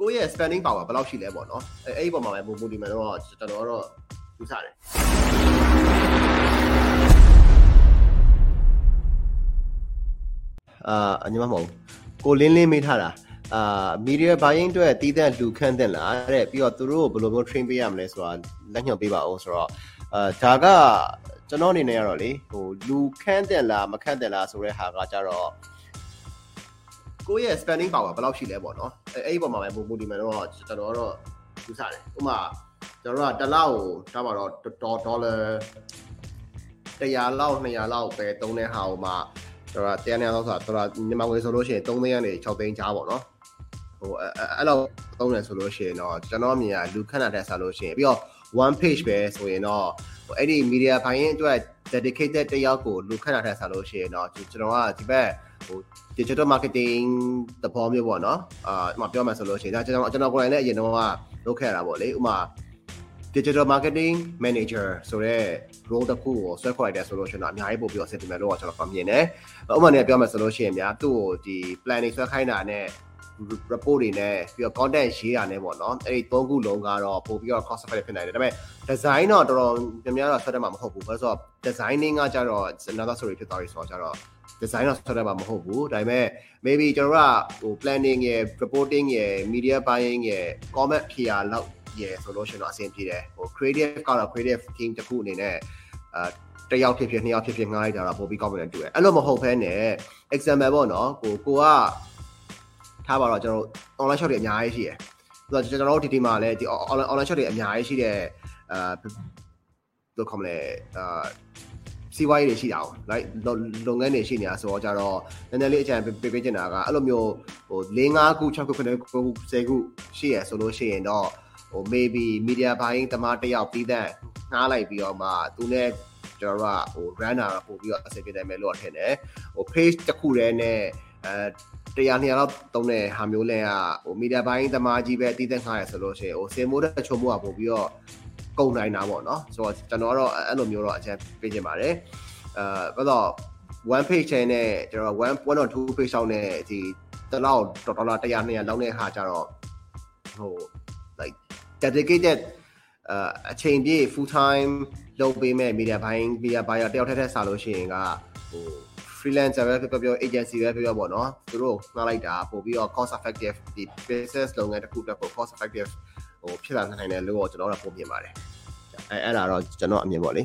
ကိုယ့်ရဲ့ spending power ဘယ်လောက်ရှိလဲပေါ့နော်အဲအဲ့ဒီပုံမှာပဲမူမူဒီမှာတော့ကျွန်တော်တော့ယူဆတယ်အာအညီမမဟုတ်ကိုလင်းလင်းမေးထားတာအာ media buying အတွက်တည်တဲ့လူခန့်တဲ့လားတဲ့ပြီးတော့သူတို့ကိုဘယ်လိုမျိုး train ပေးရမလဲဆိုတာလက်ညှိုးပေးပါအောင်ဆိုတော့အာဒါကကျွန်တော်အနေနဲ့ကတော့လေဟိုလူခန့်တဲ့လားမခန့်တဲ့လားဆိုတဲ့ဟာကကြတော့ ကိုယ့်ရဲ့ spending power ဘယ်လောက်ရှိလဲပေါ့နော်အဲအဲ့ဒီပုံမှာပဲမူမူဒီမှာတော့ကျွန်တော်တော့ယူဆတယ်ဥပမာကျွန်တော်တို့ကတစ်လောက်ကိုဒါမှတော့ဒေါ်လာ100လောက်200လောက်ပဲသုံးတဲ့ဟာကိုမှကျွန်တော်တရားနေအောင်ဆိုတာတော်တော်မြန်မာငွေဆိုလို့ရှိရင်3သိန်းကနေ6သိန်းကြားပေါ့နော်ဟိုအဲ့လောက်သုံးတယ်ဆိုလို့ရှိရင်တော့ကျွန်တော်မြင်ရလူခဏတဲ့ဆာလို့ရှိရင်ပြီးတော့ one page ပဲဆိုရင်တော့ဟိုအဲ့ဒီ media ဘိုင်းအတွက် dedicated တယောက်ကိုလူခဏတဲ့ဆာလို့ရှိရင်တော့ကျွန်တော်ကဒီဘက်ဟို digital marketing တဘောမျိုးပေါ့နော်အာဥပမာပြောမှဆိုလို့ရှိရင်ဒါကျွန်တော်ကျွန်တော်ကိုယ်တိုင်လည်းအရင်တော့ကလုပ်ခဲ့ရတာပေါ့လေဥပမာ digital marketing manager ဆိုတဲ့ role တစ်ခုကိုဆွဲခေါ်လိုက်တယ်ဆိုလို့ရှိရင်တော့အများကြီးပို့ပြီးတော့ sentiment လို့ကျွန်တော်မြင်တယ်။ဥပမာနဲ့ပြောမယ်ဆိုလို့ရှိရင်များသူ့ကိုဒီ planning ဆွဲခိုင်းတာနဲ့ report တွေနဲ့ပြီးတော့ content ရေးတာနဲ့ပေါ့နော်။အဲ့ဒီသုံးခုလုံးကတော့ပို့ပြီးတော့ cost effective ဖြစ်နိုင်တယ်။ဒါပေမဲ့ design တော့တော်တော်များများတော့ဆွဲတတ်မှာမဟုတ်ဘူး။ဘာလို့ဆိုတော့ designing ကကြတော့ another story ဖြစ်သွားပြီဆိုတော့ကြတော့ design တော့ဆွဲတတ်မှာမဟုတ်ဘူး။ဒါပေမဲ့ maybe ကျွန်တော်ကဟို planning ရယ် reporting ရယ် media buying ရယ် comment ဖြေရလောက်ရယ်ဆိုလို့ရှိရင်တော့အဆင်ပြေတယ်ဟို creative ကတော့ creative team တစ်ခုအနေနဲ့အာတယောက်ဖြစ်ဖြစ်နှစ်ယောက်ဖြစ်ဖြစ်ငှားလိုက်တာတော့ပိုပြီးကောင်းမယ်တူတယ်အဲ့လိုမဟုတ်ဘဲနဲ့ example ပေါ့နော်ကိုကိုက ထားပါတော့ကျွန်တော် online shop တွေအများကြီးရှိတယ်ဆိုတော့ကျွန်တော်တို့ဒီဒီမှာလည်းဒီ online online shop တွေအများကြီးရှိတဲ့အာဘယ်လိုခေါ်မလဲအာစီးပွားရေးတွေရှိတာ哦 like လုပ်ငန်းတွေရှိနေတာဆိုတော့ကြတော့နည်းနည်းလေးအကြံပေးပေးချင်တာကအဲ့လိုမျိုးဟို၄၅ခု6ခု9ခု10ခုရှိရဆိုလို့ရှိရင်တော့ဟို maybe media buying တမတယောက်ပြီးတဲ့ငှားလိုက်ပြီးတော့မှသူနဲ့ကျွန်တော်တို့ကဟို runner တော့ပို့ပြီးတော့အဆင်ပြေတယ်မယ်လို့ထင်တယ်ဟို page တစ်ခုတည်းနဲ့အဲ တရားနှစ်ရာလောက်တုံးတဲ့ဟာမျိုးလဲကဟို media buying တမားကြီးပဲတည်တဲ့ငှားရဆိုလို့ရှိရင်ဟိုစင်မိုးတဲ့ချုံမိုးကပို့ပြီးတော့ကုန်နိုင်တာပေါ့နော်ဆိုတော့ကျွန်တော်ကတော့အဲ့လိုမျိုးတော့အကြံပေးချင်ပါတယ်အဲဘာလို့ one page ချန်နဲ့ကျွန်တော်1 1 or 2 page လောက်နဲ့ဒီတလောက်ဒေါ်လာ100 200လောက်နဲ့ဟာကြတော့ဟို like dedicated အချိန်ပြည့် full time လုပ်ပေးမဲ့ media buying media buyer တယောက်ထက်ထက်စားလို့ရှိရင်ကဟို freelancer ပဲပြောပြော agency ပဲပြောပြောပေါ့နော်သူတို့ငှားလိုက်တာပို့ပြီးတော့ cost effective ဒီ business လုပ်ငန်းတစ်ခုအတွက်ပို cost effective ဟိုဖြစ်လာနိုင်တယ်လို့ကျွန်တော်တို့ပုံမြင်ပါတယ်အဲအဲ့ဒါတော့ကျွန်တော်အမြင်ပေါ့လေ